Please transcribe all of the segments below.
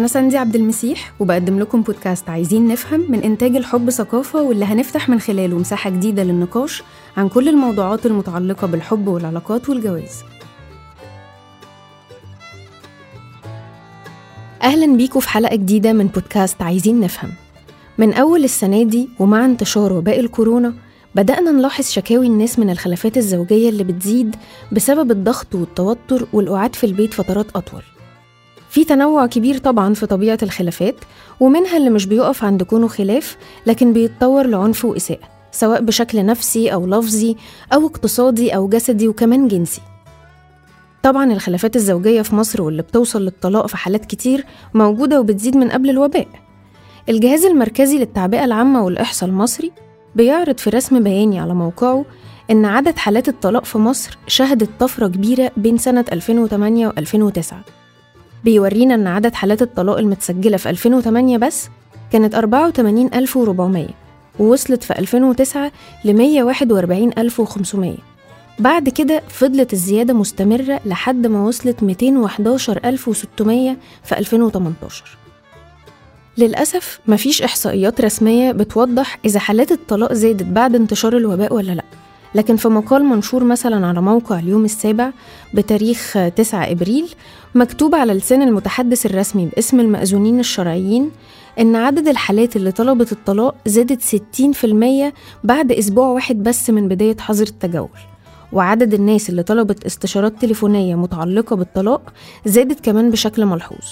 أنا ساندي عبد المسيح وبقدم لكم بودكاست عايزين نفهم من إنتاج الحب ثقافة واللي هنفتح من خلاله مساحة جديدة للنقاش عن كل الموضوعات المتعلقة بالحب والعلاقات والجواز. أهلا بيكم في حلقة جديدة من بودكاست عايزين نفهم. من أول السنة دي ومع انتشار وباء الكورونا بدأنا نلاحظ شكاوي الناس من الخلافات الزوجية اللي بتزيد بسبب الضغط والتوتر والقعاد في البيت فترات أطول. في تنوع كبير طبعا في طبيعة الخلافات ومنها اللي مش بيقف عند كونه خلاف لكن بيتطور لعنف وإساءة سواء بشكل نفسي أو لفظي أو اقتصادي أو جسدي وكمان جنسي. طبعا الخلافات الزوجية في مصر واللي بتوصل للطلاق في حالات كتير موجودة وبتزيد من قبل الوباء. الجهاز المركزي للتعبئة العامة والإحصاء المصري بيعرض في رسم بياني على موقعه إن عدد حالات الطلاق في مصر شهدت طفرة كبيرة بين سنة 2008 و 2009 بيورينا إن عدد حالات الطلاق المتسجلة في 2008 بس كانت 84400 ووصلت في 2009 ل 141500 بعد كده فضلت الزيادة مستمرة لحد ما وصلت 211600 في 2018 للأسف مفيش إحصائيات رسمية بتوضح إذا حالات الطلاق زادت بعد انتشار الوباء ولا لأ. لكن في مقال منشور مثلا على موقع اليوم السابع بتاريخ 9 إبريل مكتوب على لسان المتحدث الرسمي باسم المأذونين الشرعيين إن عدد الحالات اللي طلبت الطلاق زادت 60% بعد أسبوع واحد بس من بداية حظر التجول. وعدد الناس اللي طلبت استشارات تليفونية متعلقة بالطلاق زادت كمان بشكل ملحوظ.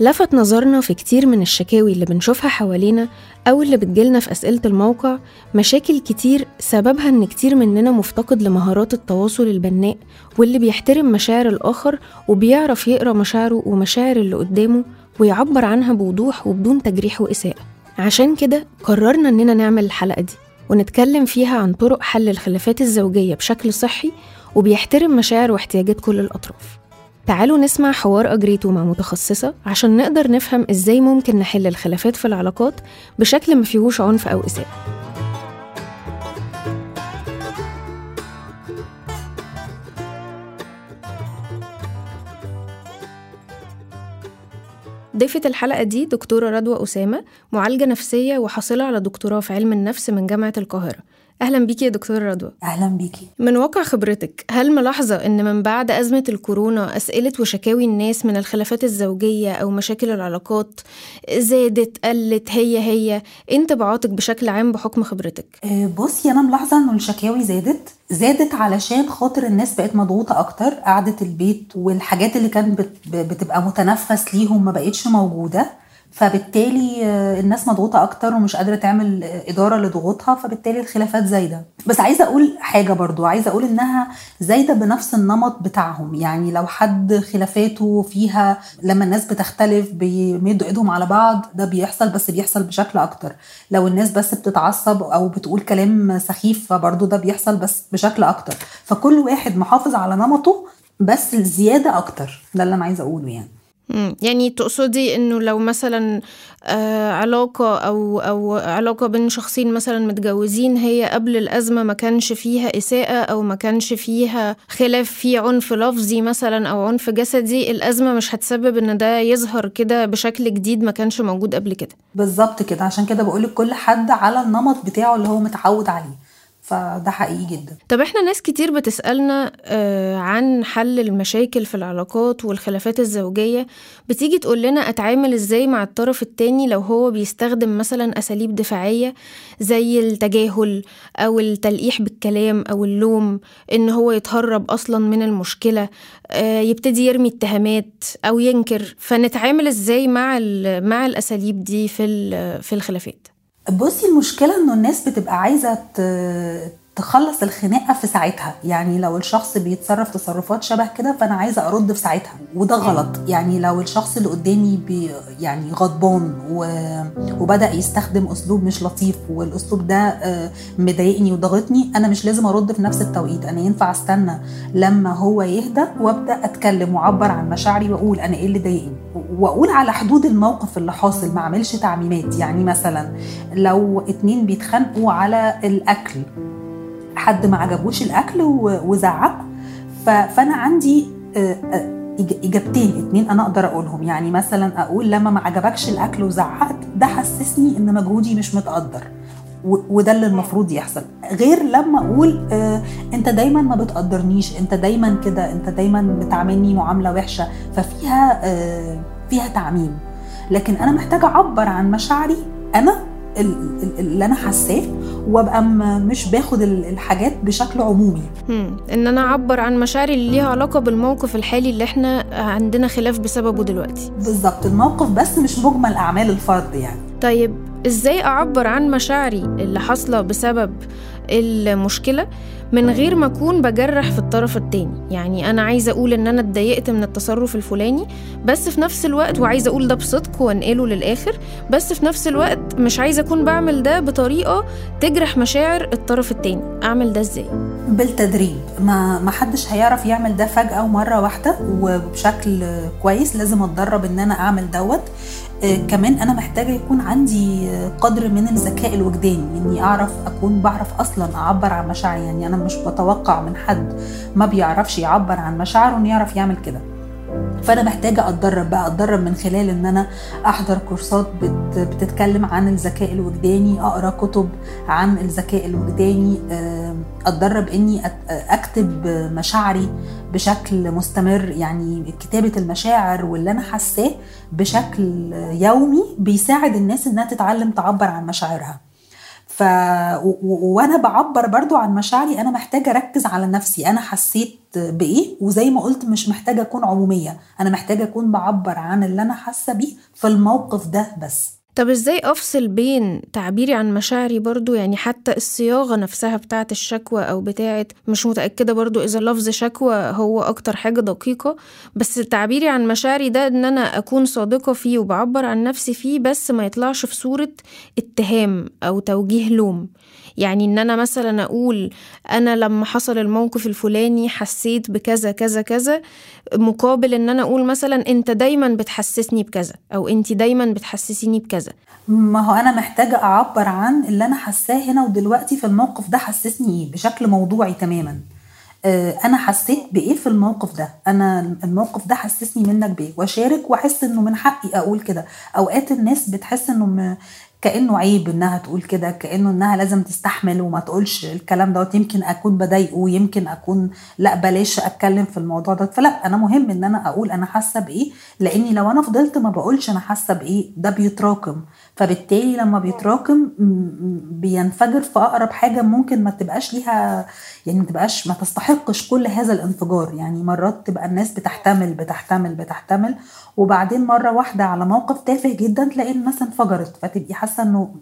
لفت نظرنا في كتير من الشكاوي اللي بنشوفها حوالينا أو اللي بتجيلنا في أسئلة الموقع مشاكل كتير سببها إن كتير مننا مفتقد لمهارات التواصل البناء واللي بيحترم مشاعر الآخر وبيعرف يقرأ مشاعره ومشاعر اللي قدامه ويعبر عنها بوضوح وبدون تجريح وإساءة. عشان كده قررنا إننا نعمل الحلقة دي ونتكلم فيها عن طرق حل الخلافات الزوجية بشكل صحي وبيحترم مشاعر واحتياجات كل الأطراف. تعالوا نسمع حوار أجريته مع متخصصة عشان نقدر نفهم إزاي ممكن نحل الخلافات في العلاقات بشكل ما فيهوش عنف أو إساءة. ضيفة الحلقة دي دكتورة رضوى أسامة معالجة نفسية وحاصلة على دكتوراه في علم النفس من جامعة القاهرة. أهلا بيكي يا دكتوره رضوى. أهلا بيكي. من واقع خبرتك هل ملاحظة إن من بعد أزمة الكورونا أسئلة وشكاوي الناس من الخلافات الزوجية أو مشاكل العلاقات زادت قلت هي هي إيه انطباعاتك بشكل عام بحكم خبرتك؟ بصي أنا ملاحظة انه الشكاوي زادت زادت علشان خاطر الناس بقت مضغوطة أكتر قعدة البيت والحاجات اللي كانت بتبقى متنفس ليهم ما بقتش موجودة. فبالتالي الناس مضغوطة أكتر ومش قادرة تعمل إدارة لضغوطها فبالتالي الخلافات زايدة. بس عايزة أقول حاجة برضو عايزة أقول إنها زايدة بنفس النمط بتاعهم. يعني لو حد خلافاته فيها لما الناس بتختلف بيمدوا إيدهم على بعض ده بيحصل بس بيحصل بشكل أكتر. لو الناس بس بتتعصب أو بتقول كلام سخيف فبرضو ده بيحصل بس بشكل أكتر. فكل واحد محافظ على نمطه بس الزياده أكتر. ده اللي أنا عايزة أقوله يعني. يعني تقصدي إنه لو مثلا آه علاقة أو أو علاقة بين شخصين مثلا متجوزين هي قبل الأزمة ما كانش فيها إساءة أو ما كانش فيها خلاف في عنف لفظي مثلا أو عنف جسدي الأزمة مش هتسبب إن ده يظهر كده بشكل جديد ما كانش موجود قبل كده. بالظبط كده. عشان كده بقولك كل حد على النمط بتاعه اللي هو متعود عليه. فده حقيقي جدا. طب إحنا ناس كتير بتسألنا عن حل المشاكل في العلاقات والخلافات الزوجية. بتيجي تقول لنا أتعامل إزاي مع الطرف التاني لو هو بيستخدم مثلا أساليب دفاعية زي التجاهل أو التلقيح بالكلام أو اللوم إن هو يتهرب أصلا من المشكلة يبتدي يرمي اتهامات أو ينكر. فنتعامل إزاي مع مع الأساليب دي في في الخلافات؟ بصي المشكلة إنه الناس بتبقى عايزة تخلص الخناقة في ساعتها. يعني لو الشخص بيتصرف تصرفات شبه كده فأنا عايزة أرد في ساعتها. وده غلط. يعني لو الشخص اللي قدامي بي يعني غضبان. وبدأ يستخدم أسلوب مش لطيف والأسلوب ده آه، مضايقني وضغطني أنا مش لازم أرد في نفس التوقيت. أنا ينفع أستنى لما هو يهدى وأبدأ أتكلم وأعبر عن مشاعري وأقول أنا إيه اللي ضايقني. وأقول على حدود الموقف اللي حاصل ما أعملش تعميمات. يعني مثلا لو اتنين بيتخانقوا على الأكل حد ما عجبوش الأكل وزعق. فأنا عندي آه، آه، إجابتين اتنين أنا أقدر أقولهم. يعني مثلا أقول لما ما عجبكش الأكل وزعقت ده حسسني إن مجهودي مش متقدر. وده اللي المفروض يحصل. غير لما أقول آه أنت دايما ما بتقدرنيش أنت دايما كده أنت دايما بتعاملني معاملة وحشة ففيها آه فيها تعميم. لكن أنا محتاجة أعبر عن مشاعري أنا اللي أنا حاساه وأبقى مش باخد الحاجات بشكل عمومي. إن أنا أعبر عن مشاعري اللي ليها علاقة بالموقف الحالي اللي إحنا عندنا خلاف بسببه دلوقتي. بالظبط الموقف بس مش مجمل أعمال الفرد يعني. طيب إزاي أعبر عن مشاعري اللي حاصلة بسبب المشكلة من غير ما أكون بجرح في الطرف التاني. يعني أنا عايزة أقول إن أنا اتضايقت من التصرف الفلاني بس في نفس الوقت وعايزة أقول ده بصدق وأنقله للآخر بس في نفس الوقت مش عايزة أكون بعمل ده بطريقة تجرح مشاعر الطرف التاني. أعمل ده إزاي؟ بالتدريب ما ما حدش هيعرف يعمل ده فجأة ومرة واحدة وبشكل كويس لازم أتدرب إن أنا أعمل دوت. آه كمان أنا محتاجة يكون عندي قدر من الذكاء الوجداني إني أعرف أكون بعرف أصلا أعبر عن مشاعري يعني أنا مش بتوقع من حد ما بيعرفش يعبر عن مشاعره إنه يعرف يعمل كده. فأنا محتاجة أتدرب بقى أتدرب من خلال إن أنا أحضر كورسات بت بتتكلم عن الذكاء الوجداني أقرأ كتب عن الذكاء الوجداني أتدرب إني أكتب مشاعري بشكل مستمر. يعني كتابة المشاعر واللي أنا حاساه بشكل يومي بيساعد الناس إنها تتعلم تعبر عن مشاعرها. ف. وأنا بعبر برضو عن مشاعري أنا محتاجة أركز على نفسي أنا حسيت بإيه وزي ما قلت مش محتاجة أكون عمومية أنا محتاجة أكون بعبر عن اللي أنا حاسة بيه في الموقف ده بس طب إزاي أفصل بين تعبيري عن مشاعري برضو؟ يعني حتى الصياغة نفسها بتاعة الشكوى أو بتاعة مش متأكدة برضو إذا لفظ شكوى هو أكتر حاجة دقيقة بس تعبيري عن مشاعري ده إن أنا أكون صادقة فيه وبعبر عن نفسي فيه بس ما يطلعش في صورة اتهام أو توجيه لوم. يعني إن أنا مثلا أقول أنا لما حصل الموقف الفلاني حسيت بكذا كذا كذا مقابل إن أنا أقول مثلا أنت دايما بتحسسني بكذا أو أنت دايما بتحسسيني بكذا. ما هو أنا محتاجة أعبر عن اللي أنا حاساه هنا ودلوقتي في الموقف ده حسسني إيه بشكل موضوعي تماما. أنا حسيت بإيه في الموقف ده؟ أنا الموقف ده حسسني منك بإيه؟ وأشارك وأحس إنه من حقي أقول كده. أوقات الناس بتحس إنه كأنه عيب إنها تقول كده كأنه إنها لازم تستحمل وما تقولش الكلام دوت. يمكن أكون بضايقه يمكن أكون لا بلاش أتكلم في الموضوع ده فلا أنا مهم إن أنا أقول أنا حاسة بإيه لأني لو أنا فضلت ما بقولش أنا حاسة بإيه ده بيتراكم. فبالتالي لما بيتراكم بينفجر في أقرب حاجة ممكن ما تبقاش ليها يعني ما تبقاش ما تستحقش كل هذا الانفجار. يعني مرات تبقى الناس بتحتمل بتحتمل بتحتمل وبعدين مرة واحدة على موقف تافه جدا تلاقي الناس انفجرت فتبقي حاسة إنه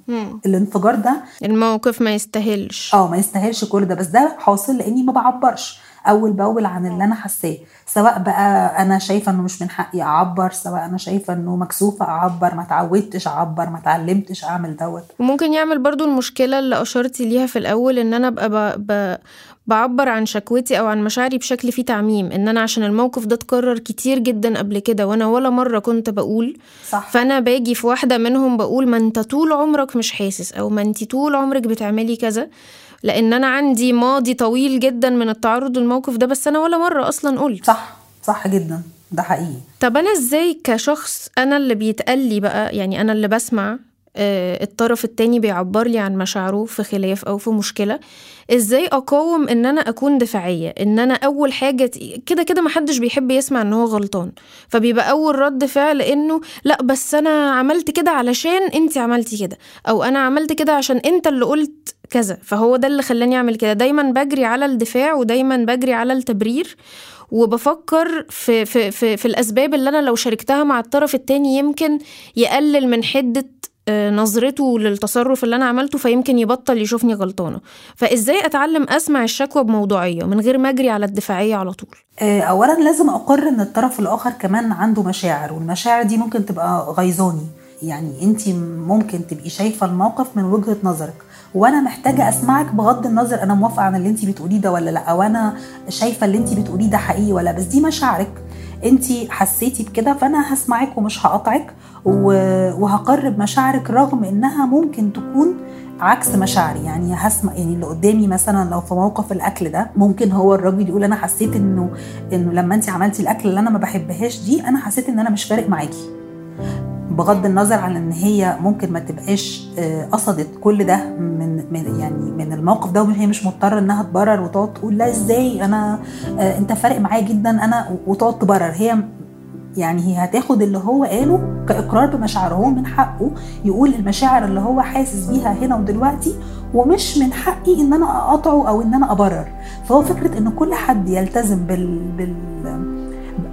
الانفجار ده الموقف ما يستاهلش. آه ما يستاهلش كل ده بس ده حاصل لإني ما بعبرش. أول بأول عن اللي أنا حاساه. سواء بقى أنا شايفة إنه مش من حقي أعبر سواء أنا شايفة إنه مكسوفة أعبر ما اتعودتش أعبر ما اتعلمتش أعمل دوت. وممكن يعمل برضو المشكلة اللي أشرتي ليها في الأول إن أنا ابقى ب... ب... بعبر عن شكوتي أو عن مشاعري بشكل فيه تعميم إن أنا عشان الموقف ده اتكرر كتير جدا قبل كده وأنا ولا مرة كنت بقول. صح. فأنا باجي في واحدة منهم بقول ما أنت طول عمرك مش حاسس أو ما أنت طول عمرك بتعملي كذا. لأن أنا عندي ماضي طويل جدا من التعرض للموقف ده بس أنا ولا مرة أصلا قلت. صح صح جدا ده حقيقي. طب أنا إزاي كشخص أنا اللي بيتقال لي بقى يعني أنا اللي بسمع الطرف التاني بيعبر لي عن مشاعره في خلاف أو في مشكلة إزاي أقاوم إن أنا أكون دفاعية؟ إن أنا أول حاجة كده كده محدش بيحب يسمع إن هو غلطان. فبيبقى أول رد فعل إنه لأ بس أنا عملت كده علشان انت عملتي كده أو أنا عملت كده عشان أنت اللي قلت كذا. فهو ده اللي خلاني أعمل كده. دايما بجري على الدفاع ودايما بجري على التبرير وبفكر في, في, في, في الأسباب اللي أنا لو شاركتها مع الطرف التاني يمكن يقلل من حدة نظرته للتصرف اللي أنا عملته فيمكن يبطل يشوفني غلطانة. فإزاي أتعلم أسمع الشكوى بموضوعية من غير ما أجري على الدفاعية على طول؟ اولا لازم اقر ان الطرف الآخر كمان عنده مشاعر والمشاعر دي ممكن تبقى غيظاني. يعني انت ممكن تبقي شايفة الموقف من وجهة نظرك وأنا محتاجة أسمعك بغض النظر أنا موافقة عن اللي انت بتقوليه ده ولا لأ أو أنا شايفة اللي انت بتقوليه ده حقيقي ولا بس دي مشاعرك. انت حسيتي بكده فأنا هسمعك ومش هقطعك وهقرب مشاعرك رغم إنها ممكن تكون عكس مشاعري. يعني هسمع يعني اللي قدامي مثلا لو في موقف الأكل ده ممكن هو الراجل يقول أنا حسيت إنه إنه لما انت عملتي الأكل اللي أنا ما بحبهاش دي أنا حسيت إن أنا مش فارق معاكي. بغض النظر عن إن هي ممكن ما تبقاش آه، قصدت كل ده من, من يعني من الموقف ده وهي مش مضطرة إنها تبرر وتقعد تقول لا إزاي؟ أنا آه، أنت فارق معايا جدا أنا وتقعد تبرر. هي يعني هي هتاخد اللي هو قاله كإقرار بمشاعره هو من حقه يقول المشاعر اللي هو حاسس بيها هنا ودلوقتي ومش من حقي إن أنا أقاطعه أو إن أنا أبرر. فهو فكرة إن كل حد يلتزم بال, بال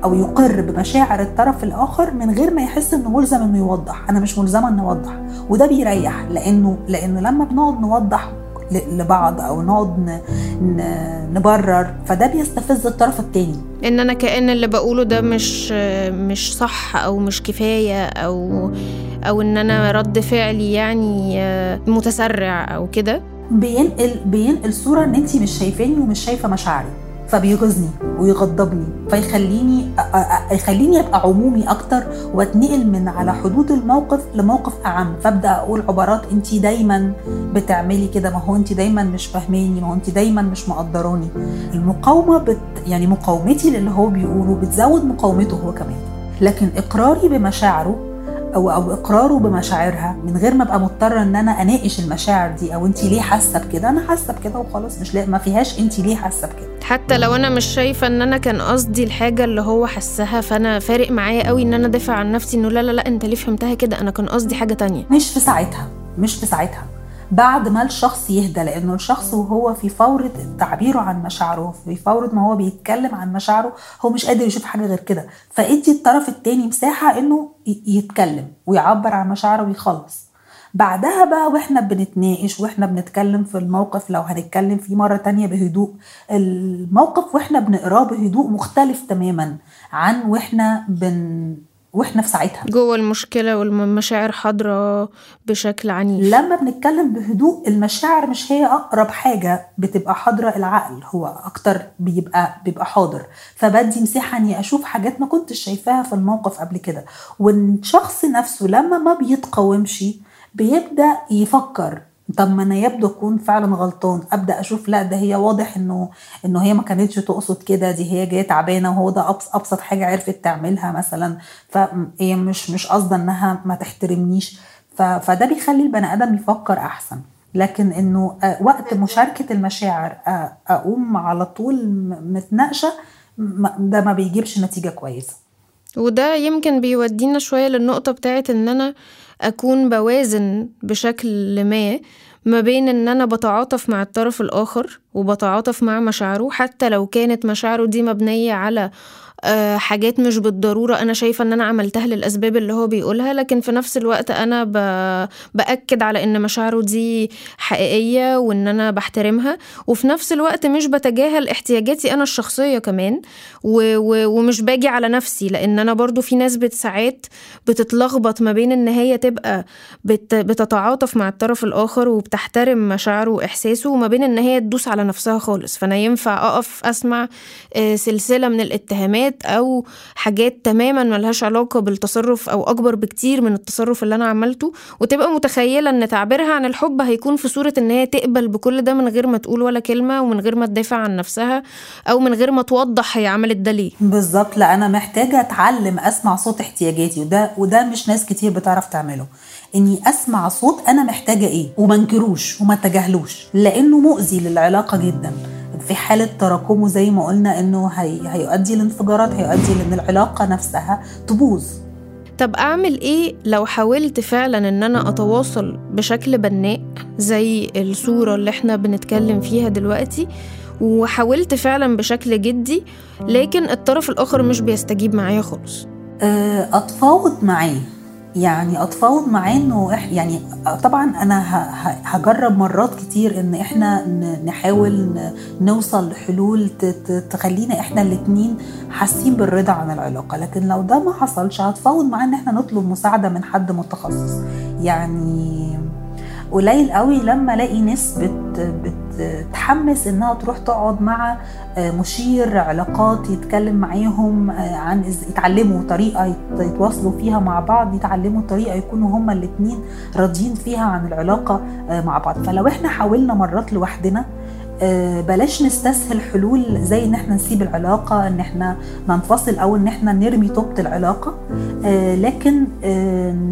أو يقر بمشاعر الطرف الآخر من غير ما يحس إنه ملزم إنه يوضح. أنا مش ملزمة إني أوضح. وده بيريح لأنه لأنه لما بنقعد نوضح لبعض أو نقعد نبرر فده بيستفز الطرف التاني. إن أنا كأن اللي بقوله ده مش مش صح أو مش كفاية أو أو إن أنا رد فعلي يعني متسرع أو كده. بينقل بينقل صورة إن انت مش شايفاني ومش شايفة مشاعري. فبيغيظني ويغضبني فيخليني يخليني أبقى عمومي أكتر وأتنقل من على حدود الموقف لموقف أعم. فأبدأ أقول عبارات أنت دايما بتعملي كده ما هو أنت دايما مش فاهماني ما هو أنت دايما مش مقدراني. المقاومة بت يعني مقاومتي للي هو بيقوله بتزود مقاومته هو كمان. لكن إقراري بمشاعره أو أو إقراره بمشاعرها من غير ما أبقى مضطرة إن أنا أناقش المشاعر دي أو انت ليه حاسة بكده. أنا حاسة بكده وخلاص مش لا ما فيهاش انت ليه حاسة بكده. حتى لو أنا مش شايفة إن أنا كان قصدي الحاجة اللي هو حسها فأنا فارق معايا قوي إن أنا دافع عن نفسي إنه لا لا لا أنت ليه فهمتها كده؟ أنا كان قصدي حاجة تانية. مش في ساعتها مش في ساعتها. بعد ما الشخص يهدى لأنه الشخص وهو في فورة تعبيره عن مشاعره في فورة ما هو بيتكلم عن مشاعره هو مش قادر يشوف حاجة غير كده. فادي الطرف التاني مساحة إنه يتكلم ويعبر عن مشاعره ويخلص. بعدها بقى وإحنا بنتناقش وإحنا بنتكلم في الموقف لو هنتكلم فيه مرة تانية بهدوء الموقف وإحنا بنقراه بهدوء مختلف تماما عن وإحنا بن وإحنا في ساعتها. جوه المشكلة والمشاعر حاضرة بشكل عنيف. لما بنتكلم بهدوء المشاعر مش هي أقرب حاجة بتبقى حاضرة العقل هو أكتر بيبقى بيبقى حاضر. فبدي مساحة إني أشوف حاجات ما كنتش شايفاها في الموقف قبل كده. والشخص نفسه لما ما بيتقاومش بيبدأ يفكر طب ما أنا يبدو أكون فعلا غلطان. أبدأ أشوف لا ده هي واضح إنه إنه هي ما كانتش تقصد كده. دي هي جاية تعبانة وهو ده أبسط حاجة عرفت تعملها مثلا. فهي مش مش قصدة إنها ما تحترمنيش. فده بيخلي البني آدم يفكر أحسن. لكن إنه وقت مشاركة المشاعر أقوم على طول متناقشة ده ما بيجيبش نتيجة كويسة. وده يمكن بيودينا شوية للنقطة بتاعت إن أنا أكون بوازن بشكل ما ما بين إن أنا بتعاطف مع الطرف الآخر وبتعاطف مع مشاعره حتى لو كانت مشاعره دي مبنية على حاجات مش بالضرورة أنا شايفة إن أنا عملتها للأسباب اللي هو بيقولها لكن في نفس الوقت أنا بأكد على إن مشاعره دي حقيقية وإن أنا بحترمها وفي نفس الوقت مش بتجاهل احتياجاتي أنا الشخصية كمان و و ومش باجي على نفسي لأن أنا برضو في ناس ساعات بتتلخبط ما بين إن هي تبقى بت بتتعاطف مع الطرف الآخر وبتحترم مشاعره وإحساسه وما بين إن هي تدوس على نفسها خالص فأنا ينفع أقف أسمع آه، سلسلة من الاتهامات حاجات أو حاجات تماما ملهاش علاقة بالتصرف أو أكبر بكتير من التصرف اللي أنا عملته. وتبقى متخيلة إن تعبيرها عن الحب هيكون في صورة إن هي تقبل بكل ده من غير ما تقول ولا كلمة ومن غير ما تدافع عن نفسها أو من غير ما توضح هي عملت ده ليه. بالظبط لأ أنا محتاجة أتعلم أسمع صوت احتياجاتي وده وده مش ناس كتير بتعرف تعمله. إني أسمع صوت أنا محتاجة إيه؟ وما انكروش وما تجاهلوش لأنه مؤذي للعلاقة جدا. في حالة تراكمه زي ما قلنا إنه هي هيؤدي لانفجارات هيؤدي لإن العلاقة نفسها تبوظ. طب أعمل إيه لو حاولت فعلا إن أنا أتواصل بشكل بناء زي الصورة اللي إحنا بنتكلم فيها دلوقتي؟ وحاولت فعلا بشكل جدي لكن الطرف الآخر مش بيستجيب معايا خالص. آه، أتفاوض معاه. يعني اتفاوض معاه إنه يعني طبعا أنا هجرب مرات كتير إن إحنا نحاول نوصل لحلول تخلينا إحنا الاتنين حاسين بالرضا عن العلاقة. لكن لو ده ما حصلش هتفاوض معاه إن إحنا نطلب مساعدة من حد متخصص. يعني قليل قوي لما ألاقي ناس بت, بت بتتحمس إنها تروح تقعد مع آه، مشير علاقات يتكلم معاهم آه، عن يتعلموا طريقة يتواصلوا فيها مع بعض يتعلموا طريقة يكونوا هما الاثنين راضيين فيها عن العلاقة آه، مع بعض. فلو إحنا حاولنا مرات لوحدنا بلاش نستسهل حلول زي إن إحنا نسيب العلاقة إن إحنا ننفصل أو إن إحنا نرمي طوبة العلاقة لكن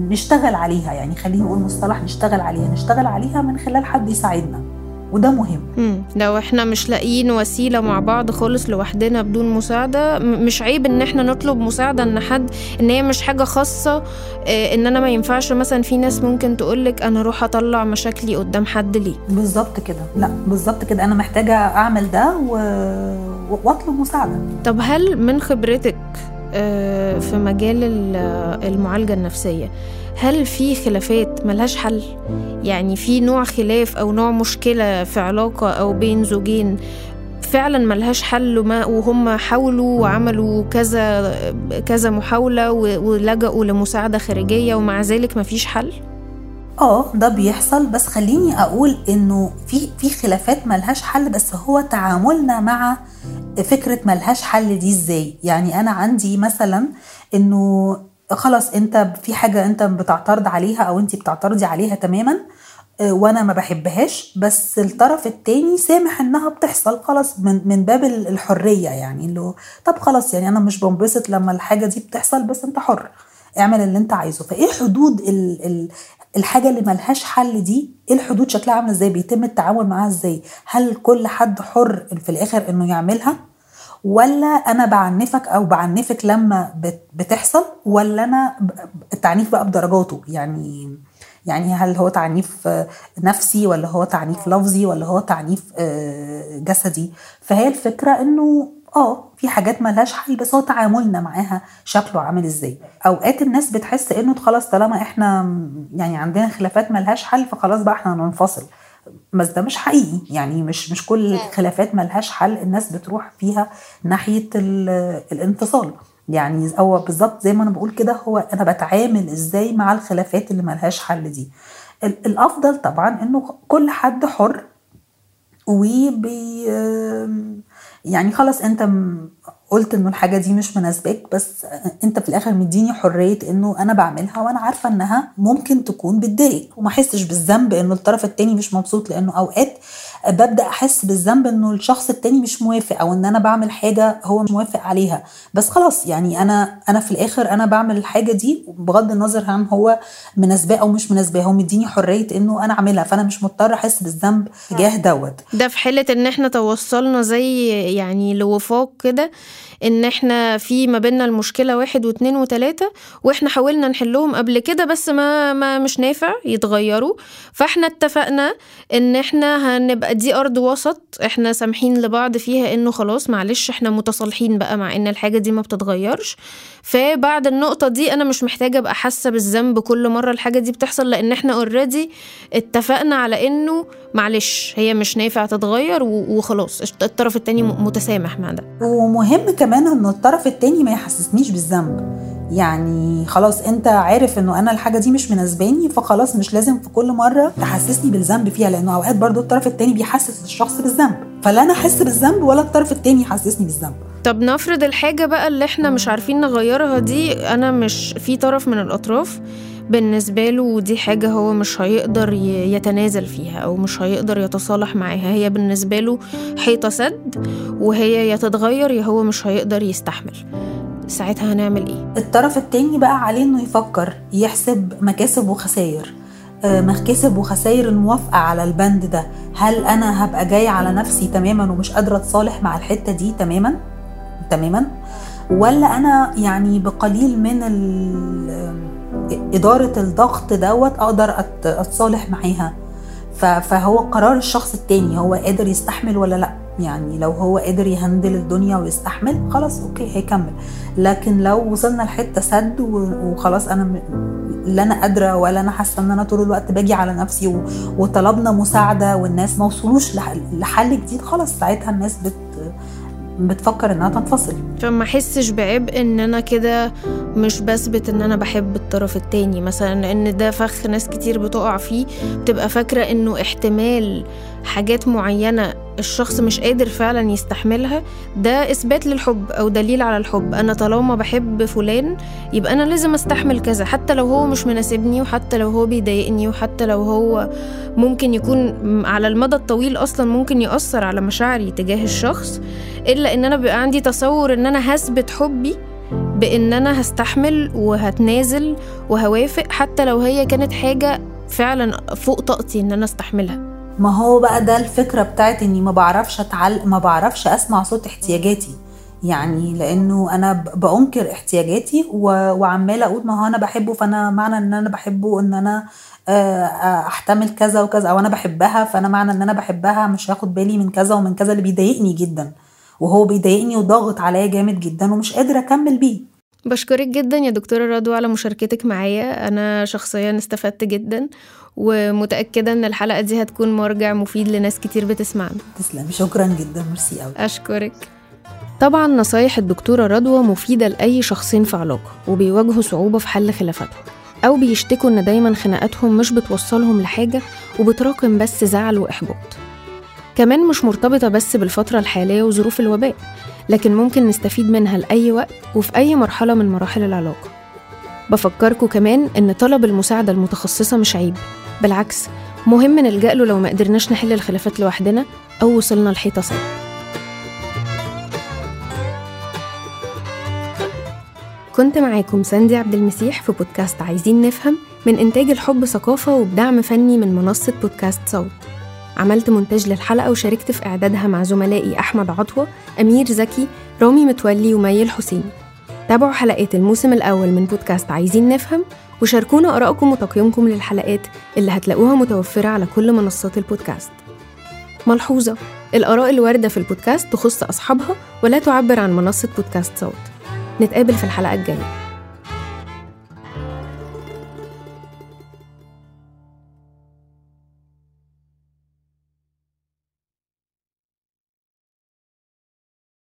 نشتغل عليها. يعني خلينا نقول مصطلح نشتغل عليها. نشتغل عليها من خلال حد يساعدنا. وده مهم. مم. لو إحنا مش لاقيين وسيلة مع بعض خالص لوحدنا بدون مساعدة مش عيب ان إحنا نطلب مساعدة ان حد ان هي مش حاجة خاصة آه ان أنا ما ينفعش. مثلا في ناس ممكن تقولك أنا أروح اطلع مشاكلي قدام حد ليه. بالظبط كده. لا بالظبط كده. أنا محتاجة اعمل ده و... واطلب مساعدة. طب هل من خبرتك آه في مجال المعالجة النفسية هل في خلافات ملهاش حل؟ يعني في نوع خلاف أو نوع مشكلة في علاقة أو بين زوجين فعلا ملهاش حل وما وهم حاولوا وعملوا كذا كذا محاولة ولجأوا لمساعدة خارجية ومع ذلك مفيش حل؟ آه ده بيحصل. بس خليني أقول إنه في في خلافات ملهاش حل بس هو تعاملنا مع فكرة ملهاش حل دي إزاي؟ يعني أنا عندي مثلا إنه خلاص انت في حاجة انت بتعترض عليها أو انت بتعترضي عليها تماما آه، وأنا ما بحبهاش. بس الطرف التاني سامح انها بتحصل خلاص من من باب الحرية يعني اللي طب خلاص يعني أنا مش بنبسط لما الحاجة دي بتحصل بس انت حر اعمل اللي انت عايزه. فايه حدود ال ال الحاجة اللي ملهاش حل دي؟ إيه الحدود؟ شكلها عاملة إزاي؟ بيتم التعامل معاها إزاي؟ هل كل حد حر في الآخر انه يعملها؟ ولا أنا بعنفك أو بعنفك لما بتحصل ولا أنا التعنيف بقى بدرجاته. يعني يعني هل هو تعنيف نفسي ولا هو تعنيف لفظي ولا هو تعنيف آه، جسدي؟ فهي الفكرة إنه آه في حاجات ملهاش حل بس هو تعاملنا معاها شكله عامل إزاي. أوقات الناس بتحس إنه خلاص طالما إحنا يعني عندنا خلافات ملهاش حل فخلاص بقى إحنا هننفصل. بس ده مش حقيقي. يعني مش مش كل الخلافات ملهاش حل. الناس بتروح فيها ناحية الانفصال. يعني هو بالظبط زي ما أنا بقول كده هو أنا بتعامل إزاي مع الخلافات اللي ملهاش حل دي. الأفضل طبعا إنه كل حد حر وبي يعني خلاص أنت قلت إنه الحاجة دي مش مناسباك بس أنت في الآخر مديني حرية إنه أنا بعملها وأنا عارفة إنها ممكن تكون بتضايق وما أحسش بالذنب إنه الطرف التاني مش مبسوط لأنه أوقات ببدأ أحس بالذنب إنه الشخص التاني مش موافق أو إن أنا بعمل حاجة هو مش موافق عليها. بس خلاص يعني أنا أنا في الآخر أنا بعمل الحاجة دي بغض النظر عن هو مناسباه أو مش مناسباه. هو مديني حرية إنه أنا أعملها فأنا مش مضطر أحس بالذنب تجاه دوت. ده في حالة إن إحنا توصلنا زي يعني لوفاق كده إن إحنا في ما بيننا المشكلة واحد واثنين وثلاثه وإحنا حاولنا نحلهم قبل كده بس ما, ما مش نافع يتغيروا. فإحنا اتفقنا إن إحنا هنبقى دي أرض وسط إحنا سامحين لبعض فيها إنه خلاص معلش إحنا متصالحين بقى مع إن الحاجة دي ما بتتغيرش. فبعد النقطة دي أنا مش محتاجة أبقى حاسة بالذنب كل مرة الحاجة دي بتحصل لأن إحنا اوريدي اتفقنا على إنه معلش هي مش نافع تتغير وخلاص الطرف التاني متسامح مع ده. ومهم كمان انه الطرف التاني ما يحسسنيش بالذنب. يعني خلاص أنت عارف إنه أنا الحاجة دي مش مناسباني فخلاص مش لازم في كل مرة تحسسني بالذنب فيها لأنه أوقات برضو الطرف التاني بيحسس الشخص بالذنب. فلا أنا أحس بالذنب ولا الطرف التاني يحسسني بالذنب. طب نفرض الحاجة بقى اللي إحنا مش عارفين نغيرها دي أنا مش في طرف من الأطراف بالنسبة له دي حاجة هو مش هيقدر يتنازل فيها أو مش هيقدر يتصالح معاها. هي بالنسبة له حيطة سد وهي يا تتغير يا هو مش هيقدر يستحمل. ساعتها هنعمل إيه؟ الطرف التاني بقى عليه إنه يفكر يحسب مكاسب وخسائر آه، مكاسب وخسائر الموافقة على البند ده. هل أنا هبقى جاي على نفسي تماما ومش قادرة أتصالح مع الحتة دي تماما؟ تماما. ولا أنا يعني بقليل من إدارة الضغط دوت أقدر أتصالح معاها. فهو قرار الشخص التاني هو قادر يستحمل ولا لأ؟ يعني لو هو قادر يهندل الدنيا ويستحمل خلاص أوكي هيكمل. لكن لو وصلنا لحتة سد وخلاص أنا لا أنا قادرة ولا أنا حاسة إن أنا طول الوقت باجي على نفسي وطلبنا مساعدة والناس ما وصلوش لحل جديد خلاص ساعتها الناس بت بتفكر إنها تنفصل. فما أحسش بعبء إن أنا كده مش بثبت إن أنا بحب الطرف التاني. مثلا لأن ده فخ ناس كتير بتقع فيه بتبقى فاكرة إنه احتمال حاجات معينة الشخص مش قادر فعلا يستحملها ده إثبات للحب أو دليل على الحب. أنا طالما بحب فلان يبقى أنا لازم أستحمل كذا حتى لو هو مش مناسبني وحتى لو هو بيضايقني وحتى لو هو ممكن يكون على المدى الطويل أصلا ممكن يأثر على مشاعري تجاه الشخص إلا إن أنا بيبقى عندي تصور إن أنا هثبت حبي بإن أنا هستحمل وهتنازل وهوافق حتى لو هي كانت حاجة فعلا فوق طاقتي إن أنا أستحملها. ما هو بقى ده الفكرة بتاعت إني ما بعرفش اتعل ما بعرفش أسمع صوت احتياجاتي. يعني لأنه أنا بأنكر احتياجاتي وعمالة أقول ما هو أنا بحبه فأنا معنى إن أنا بحبه إن أنا آه، آه، أحتمل كذا وكذا أو أنا بحبها فأنا معنى إن أنا بحبها مش هاخد بالي من كذا ومن كذا اللي بيضايقني جدا. وهو بيضايقني وضاغط عليا جامد جدا ومش قادره أكمل بيه. بشكرك جدا يا دكتورة رضوى على مشاركتك معايا. أنا شخصيا استفدت جدا ومتأكدة إن الحلقة دي هتكون مرجع مفيد لناس كتير بتسمعنا. تسلمي. شكرا جدا. ميرسي قوي أشكرك. طبعا نصايح الدكتورة رضوى مفيدة لأي شخصين في علاقة وبيواجهوا صعوبة في حل خلافاتهم أو بيشتكوا إن دايما خناقاتهم مش بتوصلهم لحاجة وبتراكم بس زعل وإحباط. كمان مش مرتبطة بس بالفترة الحالية وظروف الوباء. لكن ممكن نستفيد منها لأي وقت وفي أي مرحلة من مراحل العلاقة. بفكركم كمان إن طلب المساعدة المتخصصة مش عيب. بالعكس مهم نلجأ له لو ما قدرناش نحل الخلافات لوحدنا أو وصلنا لحيطة سوا كنت معاكم ساندي عبد المسيح في بودكاست عايزين نفهم من إنتاج الحب ثقافة وبدعم فني من منصة بودكاست صوت. عملت مونتاج للحلقة وشاركت في إعدادها مع زملائي أحمد عطوة أمير زكي رامي متولي وميل حسين. تابعوا حلقات الموسم الأول من بودكاست عايزين نفهم وشاركونا آرائكم وتقييمكم للحلقات اللي هتلاقوها متوفرة على كل منصات البودكاست. ملحوظة الآراء الواردة في البودكاست تخص أصحابها ولا تعبر عن منصة بودكاست صوت. نتقابل في الحلقة الجاية.